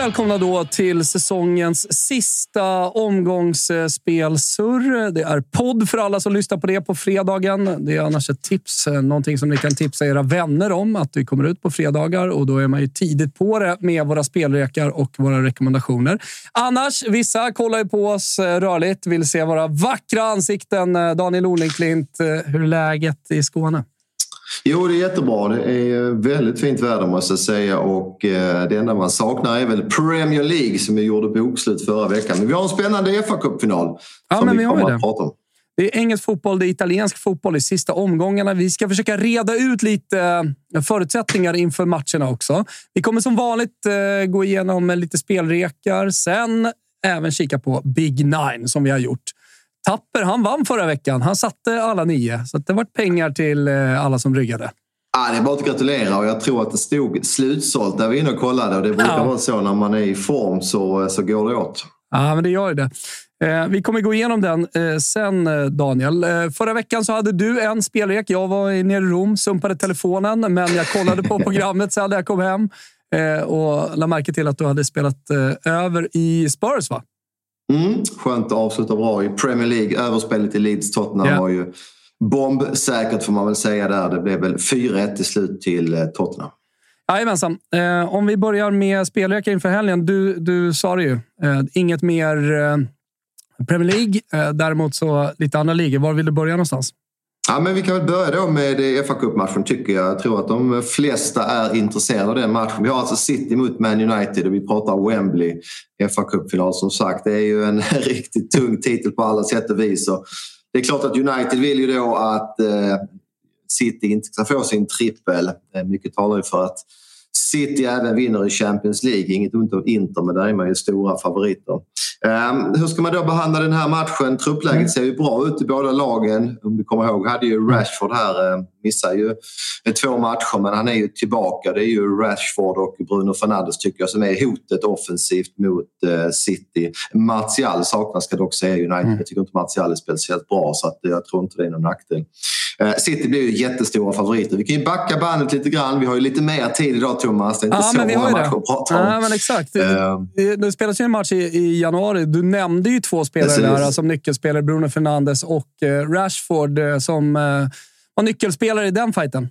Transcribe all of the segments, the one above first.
välkomna då till säsongens sista omgångsspelsurr. Det är podd för alla som lyssnar på det på fredagen. Det är annars ett tips, någonting som ni kan tipsa era vänner om, att vi kommer ut på fredagar och då är man ju tidigt på det med våra spelrekar och våra rekommendationer. Annars, vissa kollar ju på oss eh, rörligt, vill se våra vackra ansikten. Eh, Daniel Olenklint, eh, hur är läget i Skåne? Jo, det är jättebra. Det är väldigt fint väder måste jag säga och eh, det enda man saknar är väl Premier League som vi gjorde bokslut förra veckan. Men vi har en spännande fa Cup-final ja, som men vi vi kommer att prata om. Det är engelsk fotboll, det är italiensk fotboll i sista omgångarna. Vi ska försöka reda ut lite eh, förutsättningar inför matcherna också. Vi kommer som vanligt eh, gå igenom lite spelrekar, sen även kika på Big Nine som vi har gjort. Tapper, han vann förra veckan. Han satte alla nio, så det var pengar till eh, alla som ryggade. Ja, det är bara att gratulera och jag tror att det stod slutsålt när vi var inne och kollade och det brukar Ja. vara så när man är i form så, så går det åt. Ja, men det gör det. Eh, vi kommer gå igenom den eh, sen, eh, Daniel. Eh, förra veckan så hade du en spelrek. Jag var nere i Rom, sumpade telefonen, men jag kollade på programmet sen när jag kom hem eh, och la märke till att du hade spelat eh, över i Spurs, va? Mm, skönt att avsluta bra i Premier League. Överspelet i Leeds Tottenham Ja. var ju bombsäkert får man väl säga där. Det blev väl 4-1 till slut till eh, Tottenham. Jajamensan. Eh, om vi börjar med spelrekar inför helgen. Du, du sa det ju. Eh, inget mer eh, Premier League. Eh, däremot så lite andra ligor. Var vill du börja någonstans? Ja, men vi kan väl börja då med fa Cup-matchen tycker jag. Jag tror att de flesta är intresserade av den matchen. Vi har alltså City mot Man United och vi pratar Wembley fa Cup-final som sagt. Det är ju en riktigt tung titel på alla sätt och vis. Och det är klart att United vill ju då att eh, City inte ska få sin trippel. Eh, mycket talar ju för att City även vinner i Champions League. Inget ont om Inter, men där är man ju stora favoriter. Um, hur ska man då behandla den här matchen? Truppläget ser ju bra ut i båda lagen. Om du kommer ihåg hade ju Rashford här, uh, missar ju eh, två matcher men han är ju tillbaka. Det är ju Rashford och Bruno Fernandes tycker jag som är hotet offensivt mot uh, City. Martial saknas ska dock säga United. Jag tycker inte Martial är speciellt bra så att, eh, jag tror inte det är någon nackdel. Eh, City blir ju jättestora favoriter. Vi kan ju backa bandet lite grann. Vi har ju lite mer tid idag Thomas. Det är inte så vi många matcher att prata om. Ja, men exakt. Eh, Det- Det spelas ju en match i, i januari. Du nämnde ju två spelare Precis. där som nyckelspelare. Bruno Fernandes och eh, Rashford eh, som eh, var nyckelspelare i den fighten.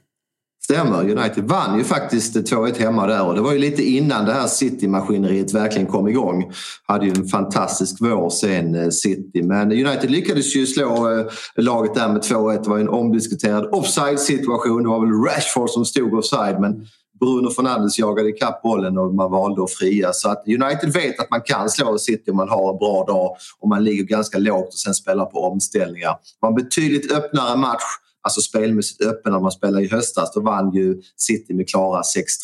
Stämmer. United vann ju faktiskt 2-1 hemma där och det var ju lite innan det här City-maskineriet verkligen kom igång. Hade ju en fantastisk vår sen eh, City. Men United lyckades ju slå eh, laget där med 2-1. Det var ju en omdiskuterad offside-situation. Det var väl Rashford som stod offside men Bruno Fernandes jagade ikapp bollen och man valde att fria. Så att United vet att man kan slå City om man har en bra dag och man ligger ganska lågt och sen spelar på omställningar. Det var en betydligt öppnare match alltså spelmässigt öppen när man spelade i höstas. Då vann ju City med klara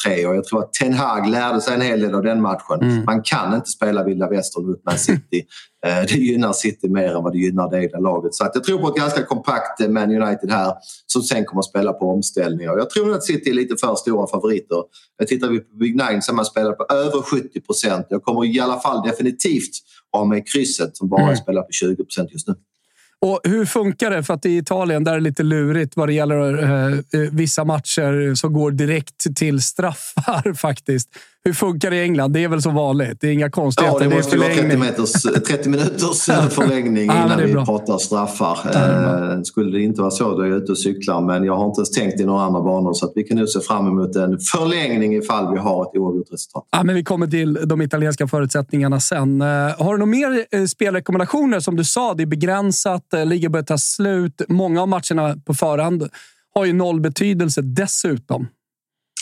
6-3 och jag tror att Ten Hag lärde sig en hel del av den matchen. Mm. Man kan inte spela vilda västern mot Man City. Eh, det gynnar City mer än vad det gynnar det egna laget. Så jag tror på ett ganska kompakt eh, Man United här som sen kommer att spela på omställningar. Jag tror att City är lite för stora favoriter. Jag tittar vi på Big Nine som man spelar på över 70 procent. Jag kommer i alla fall definitivt ha med krysset som bara mm. spelar på 20 procent just nu. Och hur funkar det? För att i Italien där är det lite lurigt vad det gäller eh, eh vissa matcher som går direkt till straffar faktiskt. Hur funkar det i England? Det är väl som vanligt? Det är inga konstigheter. Ja, det, måste vara 30, meters, 30 minuters förlängning innan vi pratar straffar. Eh, skulle det inte vara så då är jag ute och cyklar men jag har inte ens tänkt i några andra banor så att vi kan nu se fram emot en förlängning ifall vi har ett oavgjort resultat. Ja, men vi kommer till de italienska förutsättningarna sen. Eh, har du några mer eh, spelrekommendationer? Som du sa, det är begränsat, ligan börjar ta slut. Många av matcherna på förhand har ju noll betydelse dessutom.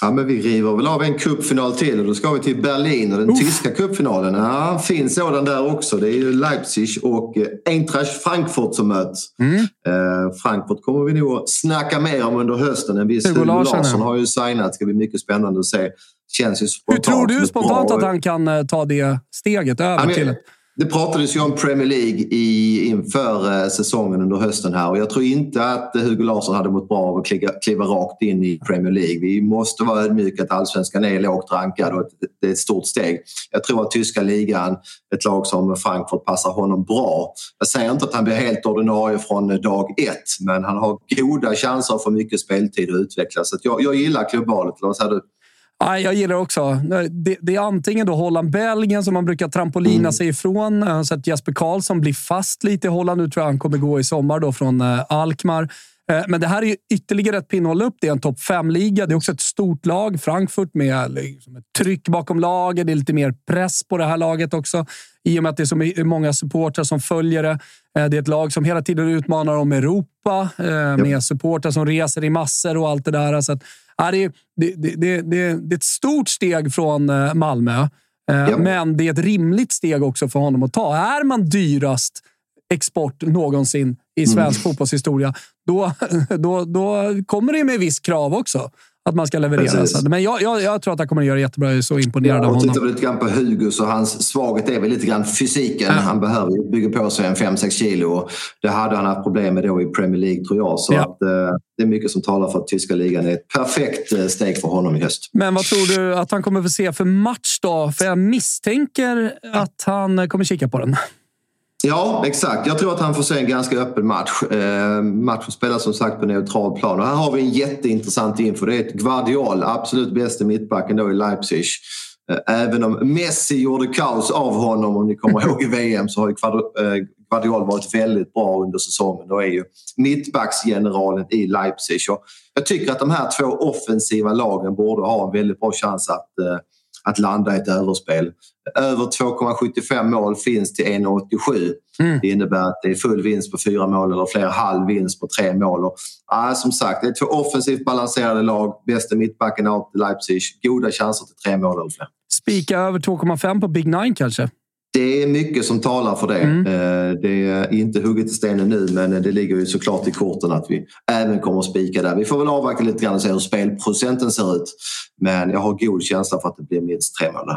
Ja, men vi river väl av en cupfinal till och då ska vi till Berlin och den Uff. tyska cupfinalen. Ja, finns sådan där också. Det är ju Leipzig och eh, Eintracht Frankfurt som möts. Mm. Eh, Frankfurt kommer vi nog snacka mer om under hösten. En viss Hugo Larsson, Larsson har ju signat. Det ska bli mycket spännande att se. Känns ju spontant. Hur tror du spontant att han kan eh, ta det steget över ja, men, till det pratades ju om Premier League i, inför eh, säsongen under hösten här och jag tror inte att Hugo Larsson hade mått bra av att kliva, kliva rakt in i Premier League. Vi måste vara ödmjuka att allsvenskan är lågt rankad och det är ett stort steg. Jag tror att tyska ligan, ett lag som Frankfurt, passar honom bra. Jag säger inte att han blir helt ordinarie från dag ett men han har goda chanser att få mycket speltid och utvecklas. Så jag, jag gillar klubbvalet. Eller Vad säger du? Jag gillar också. Det, det är antingen då Holland-Belgien som man brukar trampolina mm. sig ifrån. Jag har sett Jesper Karlsson bli fast lite i Holland. Nu tror jag han kommer gå i sommar då från eh, Alkmaar. Eh, men det här är ytterligare ett pinnhåll upp. Det är en topp fem-liga. Det är också ett stort lag. Frankfurt med liksom ett tryck bakom laget. Det är lite mer press på det här laget också. I och med att det är så många supportrar som följer det. Eh, det är ett lag som hela tiden utmanar om Europa med supportrar som reser i massor och allt det där. Så att, Ja, det, det, det, det, är ett stort steg från eh, Malmö, eh, ja. men det är ett rimligt steg också för honom att ta. Är man dyrast export någonsin i svensk mm. fotbollshistoria, då, då, då kommer det med viss krav också att man ska leverera. Så. Men jag, jag, jag, tror att han kommer att göra jättebra. Jag är så imponerad ja, av honom. Tittar vi lite grann på Hugo så hans svaghet är väl lite grann fysiken. Ja. Han behöver bygga på sig en 5-6 kilo. Det hade han haft problem med då i Premier League tror jag. Så ja. att, eh, det är mycket som talar för att tyska ligan är ett perfekt eh, steg för honom i höst. Men vad tror du att han kommer få se för match då? För jag misstänker att han kommer kika på den. Ja, exakt. Jag tror att han får se en ganska öppen match. Eh, matchen spelas som sagt på neutral plan. Och här har vi en jätteintressant info. Det är Guardiol, absolut bästa mittbacken då i Leipzig. Eh, även om Messi gjorde kaos av honom, om ni kommer ihåg i VM, så har ju eh, Guardiol varit väldigt bra under säsongen. Då är ju mittbacksgeneralen i Leipzig. Och jag tycker att de här två offensiva lagen borde ha en väldigt bra chans att eh, att landa i ett överspel. Över 2,75 mål finns till 1,87. Mm. Det innebär att det är full vinst på fyra mål eller fler halv vinst på tre mål. Och, ja, som sagt, det är två offensivt balanserade lag. Bästa mittbacken i Leipzig. Goda chanser till tre mål eller fler. Spika över 2,5 på Big Nine kanske? Det är mycket som talar för det. Mm. Eh, det är inte hugget i stenen nu men det ligger ju såklart i korten att vi även kommer att spika där. Vi får väl avvakta lite grann och se hur spelprocenten ser ut. Men jag har god känsla för att det blir minst tre mål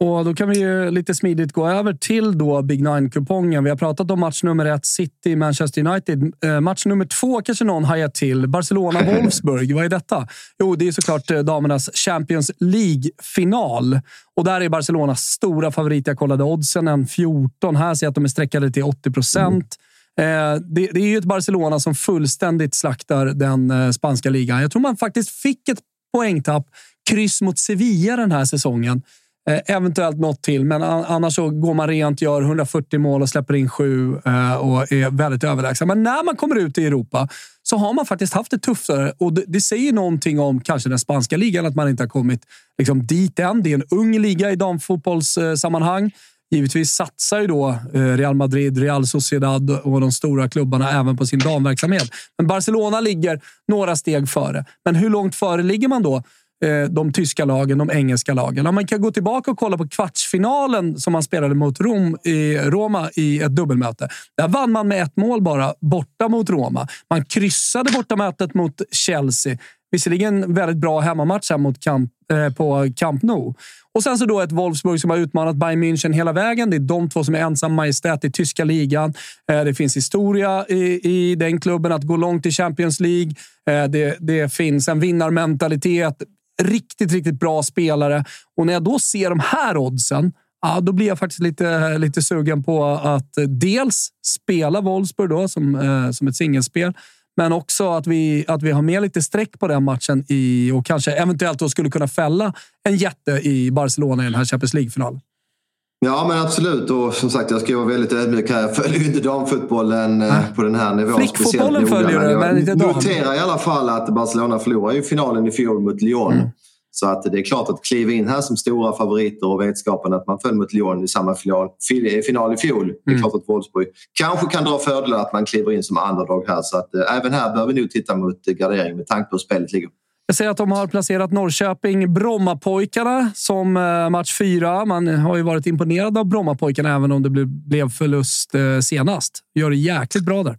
och Då kan vi ju lite smidigt gå över till då Big Nine-kupongen. Vi har pratat om match nummer ett, City-Manchester United. Eh, match nummer två kanske någon hajar till. Barcelona-Wolfsburg. Vad är detta? Jo, det är såklart eh, damernas Champions League-final. Och där är Barcelona stora favorit. Jag kollade oddsen, en 14. Här ser jag att de är sträckade till 80 procent. Mm. Det, det, är ju ett Barcelona som fullständigt slaktar den spanska ligan. Jag tror man faktiskt fick ett poängtapp. Kryss mot Sevilla den här säsongen. Eh, eventuellt något till, men annars så går man rent, gör 140 mål och släpper in sju eh, och är väldigt överlägsen. Men när man kommer ut i Europa så har man faktiskt haft det tuffare och det, det säger någonting om kanske den spanska ligan, att man inte har kommit liksom, dit än. Det är en ung liga i damfotbollssammanhang. Givetvis satsar ju då eh, Real Madrid, Real Sociedad och de stora klubbarna även på sin damverksamhet. Men Barcelona ligger några steg före. Men hur långt före ligger man då? Eh, de tyska lagen, de engelska lagen. Man kan gå tillbaka och kolla på kvartsfinalen som man spelade mot Rom i Roma i ett dubbelmöte. Där vann man med ett mål bara, borta mot Roma. Man kryssade bortamötet mot Chelsea. Visserligen väldigt bra hemmamatch här mot Camp, eh, på Camp Nou. Och sen så då ett Wolfsburg som har utmanat Bayern München hela vägen. Det är de två som är ensam majestät i tyska ligan. Eh, det finns historia i, i den klubben att gå långt i Champions League. Eh, det, det finns en vinnarmentalitet. Riktigt, riktigt bra spelare. Och när jag då ser de här oddsen, ja, då blir jag faktiskt lite, lite sugen på att dels spela Wolfsburg då, som, eh, som ett singelspel. Men också att vi, att vi har med lite streck på den matchen i, och kanske eventuellt då skulle kunna fälla en jätte i Barcelona i den här Champions League-finalen. Ja men absolut och som sagt jag ska vara väldigt ödmjuk här. Jag följer inte damfotbollen äh. på den här nivån. Flickfotbollen följer du men inte dam. Jag noterar i alla fall att Barcelona förlorade ju finalen i fjol mot Lyon. Mm. Så att det är klart att kliva in här som stora favoriter och vetskapen att man föll mot Lyon i samma final, final i fjol. Mm. Det är mm. klart att Wolfsburg kanske kan dra fördelar att man kliver in som underdog här. Så att äh, även här bör vi nog titta mot gardering med tanke på hur spelet ligger. Jag ser att de har placerat Norrköping Brommapojkarna som eh, match fyra. Man har ju varit imponerad av Brommapojkarna även om det blev förlust eh, senast. Gör det jäkligt bra där.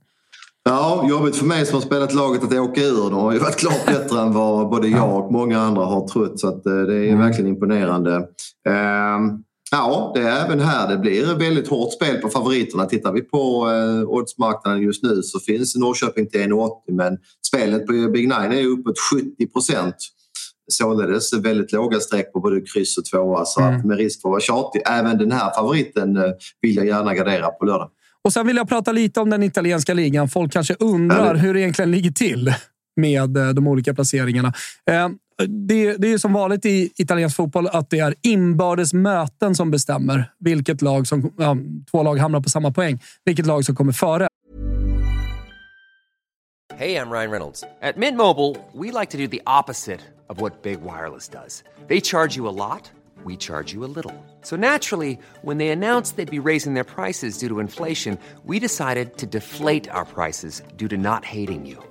Ja, jobbigt för mig som har spelat laget att åka ur. De har ju varit klart bättre än vad både jag och många andra har trott. Så eh, det är mm. verkligen imponerande. Ehm, ja, det är även här. Det blir väldigt hårt spel på favoriterna. Tittar vi på eh, oddsmarknaden just nu så finns Norrköping till 1,80 men spelet på Big Nine är uppåt 70 procent. Således väldigt låga streck på både kryss och tvåa. Så mm. att med risk för att vara tjatig, även den här favoriten eh, vill jag gärna gardera på lördag. Och Sen vill jag prata lite om den italienska ligan. Folk kanske undrar hur det egentligen ligger till med eh, de olika placeringarna. Eh, det, det är som vanligt i italiensk fotboll att det är inbördes möten som bestämmer vilket lag som... Ja, två lag hamnar på samma poäng. Vilket lag som kommer före. Hej, jag Ryan Reynolds. På Mint Mobile, we like to do the opposite of what Big Wireless does. They charge you a lot. we charge you a little. So naturally, when they announced they'd be raising their prices due to inflation, we decided to deflate our prices due to not hating you.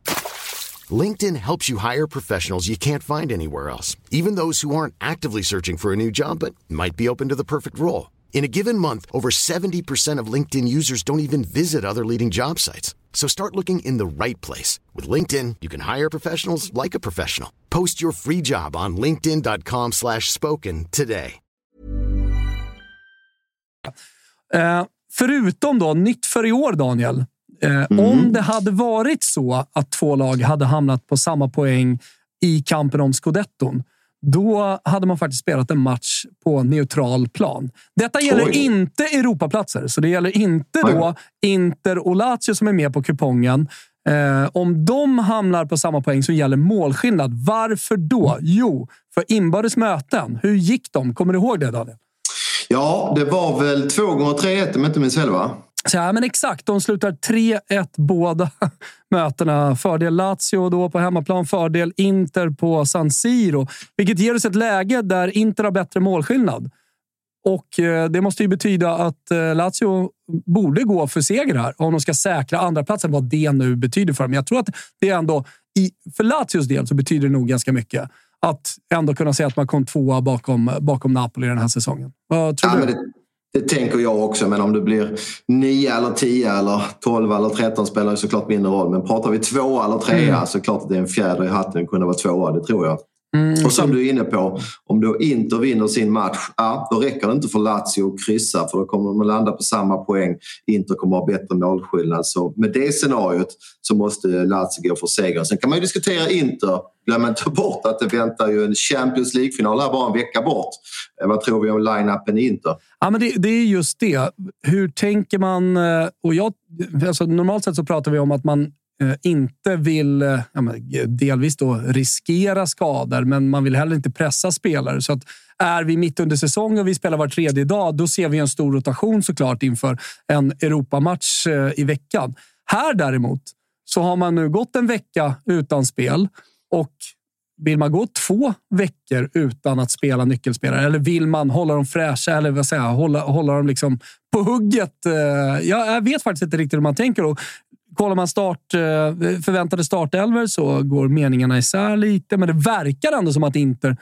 LinkedIn helps you hire professionals you can't find anywhere else, even those who aren't actively searching for a new job but might be open to the perfect role. In a given month, over 70% of LinkedIn users don't even visit other leading job sites. So start looking in the right place. With LinkedIn, you can hire professionals like a professional. Post your free job on linkedin.com slash spoken today. Uh. Förutom då, nytt för i år, Daniel. Eh, mm. Om det hade varit så att två lag hade hamnat på samma poäng i kampen om scudetton, då hade man faktiskt spelat en match på neutral plan. Detta gäller Oj. inte Europaplatser, så det gäller inte då Inter och Lazio som är med på kupongen. Eh, om de hamnar på samma poäng så gäller målskillnad. Varför då? Jo, för inbördes möten. Hur gick de? Kommer du ihåg det, Daniel? Ja, det var väl två gånger 3-1 om jag inte minns fel va? Ja, men exakt. De slutar 3-1 båda mötena. Fördel Lazio då på hemmaplan, fördel Inter på San Siro. Vilket ger oss ett läge där Inter har bättre målskillnad. Och eh, Det måste ju betyda att eh, Lazio borde gå för seger här om de ska säkra andra platsen vad det nu betyder för dem. Jag tror att det ändå, för Lazios del, så betyder det nog ganska mycket att ändå kunna säga att man kom tvåa bakom, bakom Napoli den här säsongen. Vad tror ja, du? Det, tänker jag också, men om det blir nio eller tio eller tolv eller tretton spelar ju såklart mindre roll. Men pratar vi tvåa eller trea mm. så klart att det är en fjäder i hatten att kunna vara tvåa, det tror jag. Mm. Och som du är inne på, om då Inter vinner sin match, ja, då räcker det inte för Lazio att kryssa för då kommer de att landa på samma poäng. Inter kommer att ha bättre målskillnad. Så med det scenariot så måste Lazio gå för seger. Sen kan man ju diskutera Inter. Glöm inte bort att det väntar ju en Champions League-final här bara en vecka bort. Eh, vad tror vi om line-upen i Inter? Ja, men det, det, är just det. Hur tänker man? Eh, och jag, alltså, normalt sett så pratar vi om att man Eh, inte vill, eh, ja, delvis då riskera skador, men man vill heller inte pressa spelare. Så att är vi mitt under säsong och vi spelar var tredje dag, då ser vi en stor rotation såklart inför en Europamatch eh, i veckan. Här däremot så har man nu gått en vecka utan spel och vill man gå två veckor utan att spela nyckelspelare eller vill man hålla dem fräscha eller vad säger, hålla, hålla dem liksom på hugget? Jag vet faktiskt inte riktigt hur man tänker. Och kollar man start, eh, förväntade startelver så går meningarna isär lite, men det verkar ändå som att Inter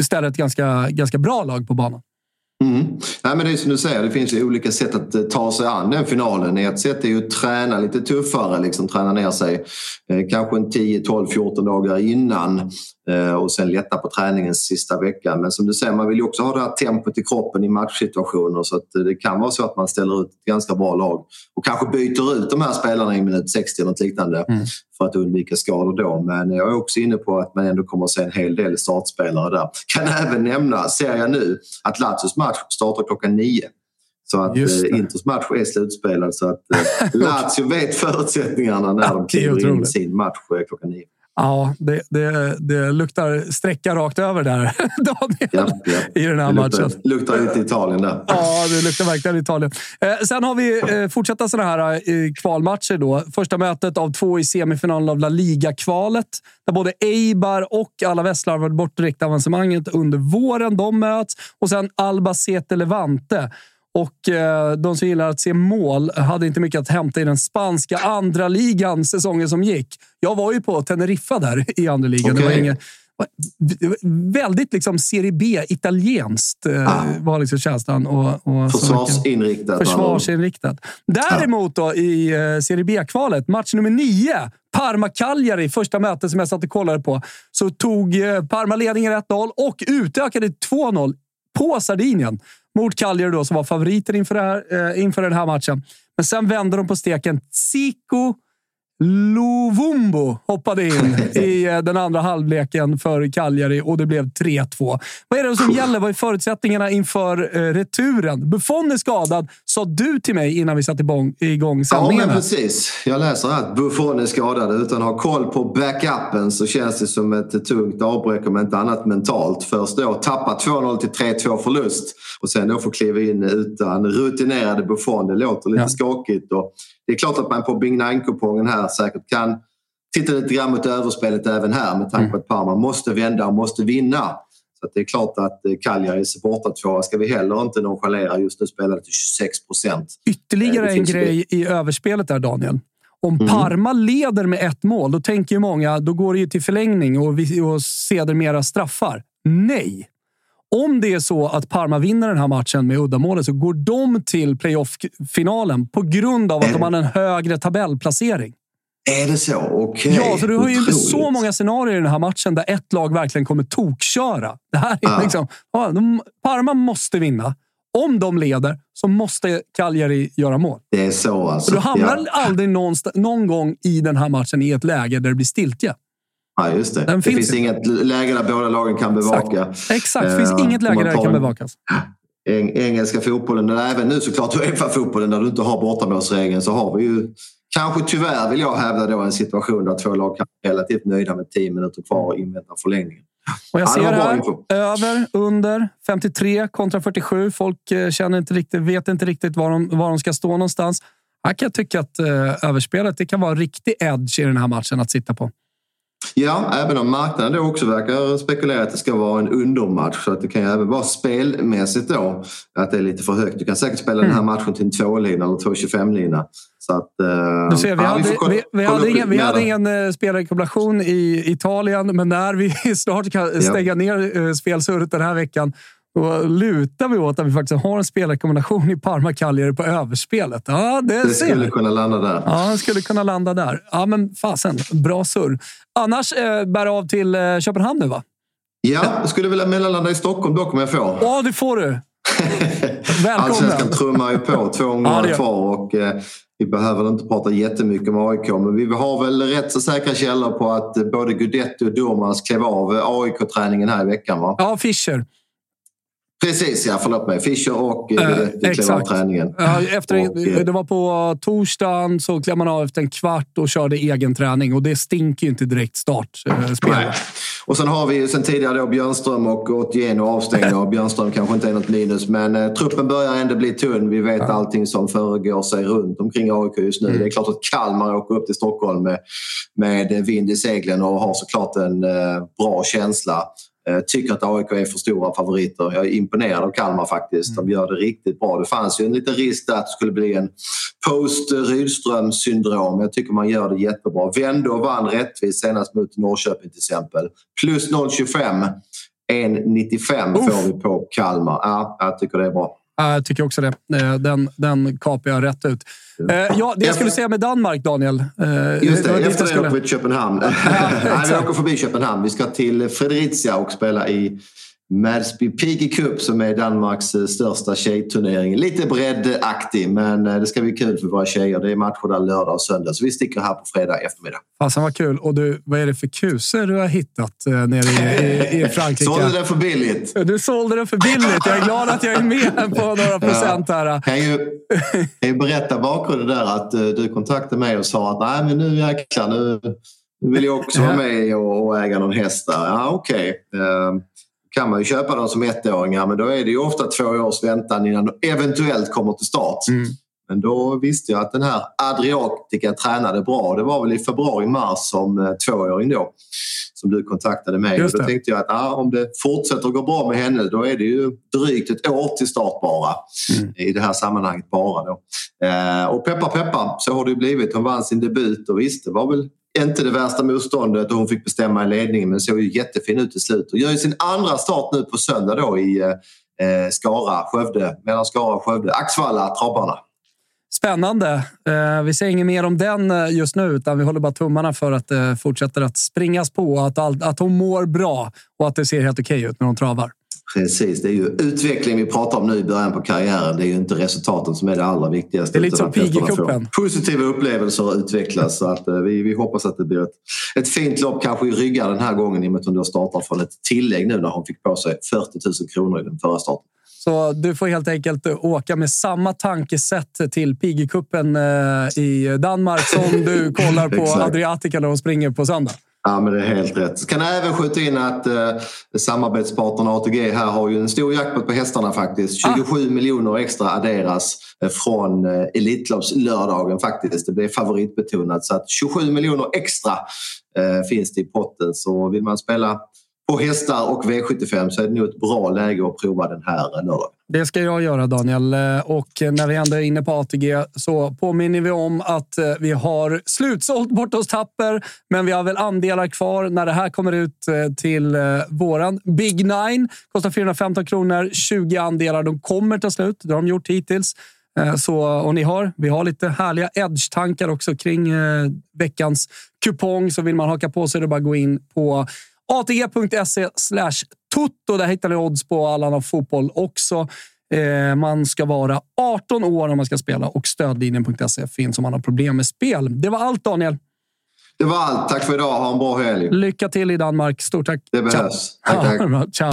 ställer ett ganska, ganska bra lag på banan. Mm. Nej, men det är som du säger, det finns ju olika sätt att eh, ta sig an den finalen. Ett sätt är ju att träna lite tuffare, liksom träna ner sig eh, kanske en 10, 12, 14 dagar innan eh, och sen lätta på träningen sista veckan. Men som du säger, man vill ju också ha det här tempot i kroppen i matchsituationer så att eh, det kan vara så att man ställer ut ett ganska bra lag och kanske byter ut de här spelarna i minut 60 eller något liknande mm för att undvika skador då. Men jag är också inne på att man ändå kommer att se en hel del startspelare där. Kan även nämna, ser jag nu, att Lazios match startar klockan nio. Så att eh, Inters match är slutspelad så att eh, Lazio vet förutsättningarna när de kliver in sin match eh, klockan nio. Ja, det, det, det luktar sträcka rakt över där, Daniel, ja, ja. i den här det luktar, matchen. luktar lite Italien där. Ja, det luktar verkligen Italien. Eh, sen har vi eh, fortsatta sådana här eh, kvalmatcher. Då. Första mötet av två i semifinalen av La Liga-kvalet. Där både Eibar och alla Västlar varit bort direktavancemanget under våren. De möts. Och sen Alba Cete Levante och eh, de som gillar att se mål hade inte mycket att hämta i den spanska andra ligan säsongen som gick. Jag var ju på Teneriffa där i andra ligan. Okay. Det var inget, väldigt liksom Serie B, italienskt eh, ah. var liksom känslan. Och, och försvarsinriktat. Försvarsinriktat. Däremot då, i eh, Serie B-kvalet, match nummer nio. Parma-Cagliari, första mötet som jag satt och kollade på, så tog Parma ledningen 1-0 och utökade 2-0 på Sardinien mot Cagliari då, som var favoriter inför, här, eh, inför den här matchen. Men sen vände de på steken. Zico Luvumbo hoppade in i eh, den andra halvleken för Cagliari och det blev 3-2. Vad är det som gäller? Vad är förutsättningarna inför eh, returen? Buffon är skadad, sa du till mig innan vi satte igång sändningen. Ja, men precis. Jag läser att Buffon är skadad. Utan att ha koll på backupen så känns det som ett tungt avbräck om inte annat mentalt. Först då tappa 2-0 till 3-2 förlust och sen då få kliva in utan rutinerade Buffon. Det låter lite ja. skakigt. Och det är klart att man på Bing kupongen här säkert kan titta lite grann mot överspelet även här med tanke på att Parma måste vända och måste vinna. Så det är klart att eh, Cagliaris bortatvåa ska vi heller inte nonchalera. Just nu spelar det till 26 procent. Ytterligare eh, en grej i överspelet där, Daniel. Om mm. Parma leder med ett mål, då tänker ju många då går det ju till förlängning och, och sedermera straffar. Nej! Om det är så att Parma vinner den här matchen med uddamålet så går de till playoff-finalen på grund av att de har en högre tabellplacering. Är det så? Okej. Okay. Ja, så du har ju inte så många scenarier i den här matchen där ett lag verkligen kommer tokköra. Det här är ah. liksom, ja, de, Parma måste vinna. Om de leder så måste Cagliari göra mål. Det är så alltså. Du hamnar ja. aldrig någon gång i den här matchen i ett läge där det blir stiltje. Ja, just det. Den det finns, finns inget läge där båda lagen kan bevaka. Exakt, Exakt. det finns uh, inget läge där det kan bevakas. Eng engelska fotbollen, och även nu såklart Uefa-fotbollen där du inte har bortamålsregeln så har vi ju kanske tyvärr vill jag hävda då en situation där två lag kan vara relativt nöjda med 10 minuter kvar och invänta förlängningen. Och jag ser här, över, under, 53 kontra 47. Folk eh, känner inte riktigt, vet inte riktigt var de, var de ska stå någonstans. Här kan jag tycka att eh, överspelet det kan vara en riktig edge i den här matchen att sitta på. Ja, även om marknaden då också verkar spekulera att det ska vara en undermatch. Så att det kan ju även vara spelmässigt då att det är lite för högt. Du kan säkert spela mm. den här mm. matchen till en 2-lina eller 2,25-lina. Så att, du ser, vi, ja, hade, vi, kolla, vi, vi hade ingen, vi hade ingen uh, spelrekommendation i Italien, men när vi snart kan stänga ja. ner uh, spelsurret den här veckan då lutar vi åt att vi faktiskt har en spelrekommendation i Parma Cagliari på överspelet. Ja, det, det skulle kunna landa där. Ja, det skulle kunna landa där. Ja, men fasen. Bra surr. Annars eh, bär av till eh, Köpenhamn nu, va? Ja, jag skulle vilja mellanlanda i Stockholm dock om jag får. Ja, det får du. Välkommen! Allsvenskan trummar ju på. Två omgångar ja, kvar och eh, vi behöver inte prata jättemycket om AIK men vi har väl rätt så säkra källor på att eh, både Gudetti och Durmaz klev av AIK-träningen här i veckan va? Ja, Fischer. Precis, ja. Förlåt mig. Fischer och eh, Eh, klev av träningen. Ja, efter, Och, eh, det var på torsdagen, så klev man av efter en kvart och körde egen träning. Och det stinker ju inte direkt startspel. Nej. Och sen har vi ju sen tidigare då Björnström och Otieno avstängda. Och Björnström kanske inte är något minus, men eh, truppen börjar ändå bli tunn. Vi vet allting som föregår sig runt omkring AIK just nu. Det är klart att Kalmar åker upp till Stockholm med, med vind i seglen och har såklart en eh, bra känsla. Eh, tycker att AIK är för stora favoriter. Jag är imponerad av Kalmar faktiskt. De gör det riktigt bra. Det fanns ju en liten risk där att det skulle bli en post-Rydström syndrom. Jag tycker man gör det jättebra. Vände och vann rättvist senast mot Norrköping till exempel. Plus 0,25. 1,95 får vi på Kalmar. Ja, jag tycker det är bra. Ja, Jag tycker också det. Eh, Den, den kapar jag rätt ut. Eh, Ja, det jag skulle säga med Danmark, Daniel. eh, Just det, efter det åker vi till Köpenhamn. Nej, vi åker förbi Köpenhamn. Vi ska till Fredericia och spela i Madsby Piggy Cup som är Danmarks eh, största tjejturnering. Lite breddaktig men eh, det ska bli kul för våra tjejer. Det är matcher där lördag och söndag så vi sticker här på fredag eftermiddag. Fasen vad kul. Och du, vad är det för kusar du har hittat eh, nere i, i, i Frankrike? Sålde den för billigt. Du sålde den för billigt. Jag är glad att jag är med på några procent här. Kan ju, kan ju berätta bakgrunden där att du kontaktade mig och sa att nej men nu jäklar nu, nu vill jag också vara med och, och äga någon häst där. Ja okej. Eh, kan man ju köpa dem som ettåringar men då är det ju ofta två års väntan innan de eventuellt kommer till start. Men då visste jag att den här Adriatica tränade bra. Det var väl i februari-mars som eh, tvååring då som du kontaktade mig. Just då tänkte jag att ah, om det fortsätter att gå bra med henne då är det ju drygt ett år till start bara. I det här sammanhanget bara. Då. Eh, och peppa peppa så har det ju blivit. Hon vann sin debut och visst det var väl inte det värsta motståndet och hon fick bestämma i ledningen men såg ju jättefin ut till slut. Och gör ju sin andra start nu på söndag då i eh, Skara, Skövde, mellan Skara och Skövde. Axvalla, Trabbarna. Spännande. Eh, Vi säger inget mer om den eh, just nu, utan vi håller bara tummarna för att det fortsätter att springas på. Att, all, att hon mår bra och att det ser helt okej ut när hon travar. Precis, det är ju utveckling vi pratar om nu i början på karriären. Det är ju inte resultaten som är det allra viktigaste. Det är lite som Piggecupen. Positiva upplevelser utvecklas. Så att, eh, vi, vi hoppas att det blir ett, ett fint lopp kanske i ryggar den här gången i och med att hon då startar från ett tillägg nu när hon fick på sig 40 000 kronor i den förra starten. Så du får helt enkelt åka med samma tankesätt till Piggecupen eh, i Danmark som du kollar på. Adriatica när de springer på söndag. Ja, men det är helt rätt. Kan även skjuta in att eh, samarbetspartnern ATG här har ju en stor jackpot på hästarna faktiskt. 27 miljoner extra adderas eh, från eh, Elitloppslördagen faktiskt. Det blir favoritbetonat. Så att 27 miljoner extra eh, finns det i potten. Så vill man spela på hästar och V75 så är det nog ett bra läge att prova den här eh, lördagen. Det ska jag göra, Daniel. Eh, och när vi ändå är inne på ATG så påminner vi om att eh, vi har slutsålt bort oss Tapper, men vi har väl andelar kvar när det här kommer ut eh, till våran Big Nine. Kostar 415 kronor, 20 andelar. De kommer ta slut. Det har de gjort hittills. Så, och ni har, vi har lite härliga edge-tankar också kring veckans kupong. Så vill man haka på sig är det bara gå in på atg.se tutto. Där hittar ni odds på all annan fotboll också. Eh, man ska vara 18 år om man ska spela och stödlinjen.se finns om man har problem med spel. Det var allt Daniel. Det var allt. Tack för idag. Ha en bra helg. Lycka till i Danmark. Stort tack. Det behövs. Tack, tack. Bra. Ciao.